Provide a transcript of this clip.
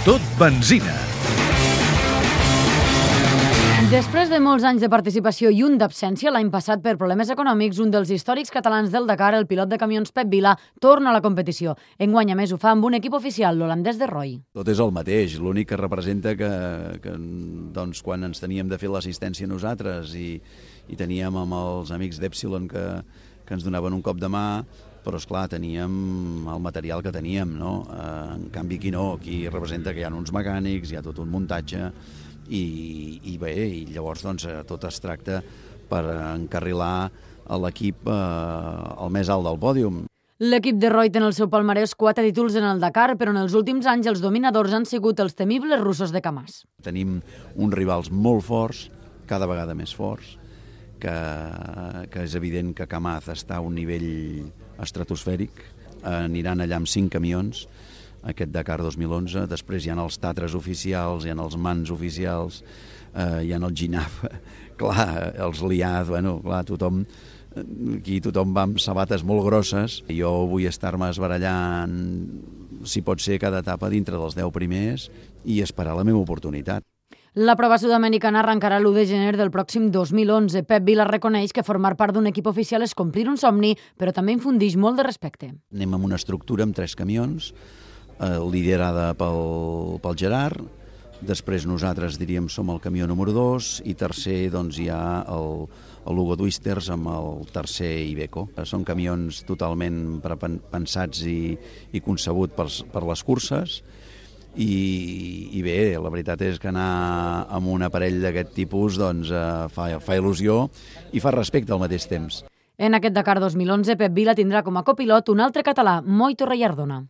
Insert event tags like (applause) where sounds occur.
Tot benzina. Després de molts anys de participació i un d'absència, l'any passat per problemes econòmics, un dels històrics catalans del Dakar, el pilot de camions Pep Vila, torna a la competició. Enguany, a més, ho fa amb un equip oficial, l'holandès de Roy. Tot és el mateix, l'únic que representa que, que doncs, quan ens teníem de fer l'assistència nosaltres i, i teníem amb els amics d'Epsilon que, que ens donaven un cop de mà, però és clar teníem el material que teníem, no? Eh, en canvi aquí no, aquí representa que hi ha uns mecànics, hi ha tot un muntatge, i, i bé, i llavors doncs, eh, tot es tracta per encarrilar l'equip eh, al més alt del pòdium. L'equip de Roy té en el seu palmarès quatre títols en el Dakar, però en els últims anys els dominadors han sigut els temibles russos de Kamaz. Tenim uns rivals molt forts, cada vegada més forts, que, que és evident que Kamaz està a un nivell estratosfèric, aniran allà amb cinc camions, aquest Dakar 2011, després hi ha els Tatres oficials, hi ha els Mans oficials, eh, hi ha el Ginaf, (laughs) clar, els Liad, bueno, clar, tothom, aquí tothom va amb sabates molt grosses. Jo vull estar-me esbarallant, si pot ser, cada etapa dintre dels 10 primers i esperar la meva oportunitat. La prova sud-americana arrencarà l'1 de gener del pròxim 2011. Pep Vila reconeix que formar part d'un equip oficial és complir un somni, però també infundix molt de respecte. Anem amb una estructura amb tres camions, eh, liderada pel, pel Gerard, després nosaltres diríem som el camió número 2 i tercer doncs hi ha el, el Lugo Twisters amb el tercer Ibeco. Són camions totalment pensats i, i concebuts per, per les curses i, i bé, la veritat és que anar amb un aparell d'aquest tipus doncs, eh, fa, fa il·lusió i fa respecte al mateix temps. En aquest Dakar 2011, Pep Vila tindrà com a copilot un altre català, Moi Torrellardona.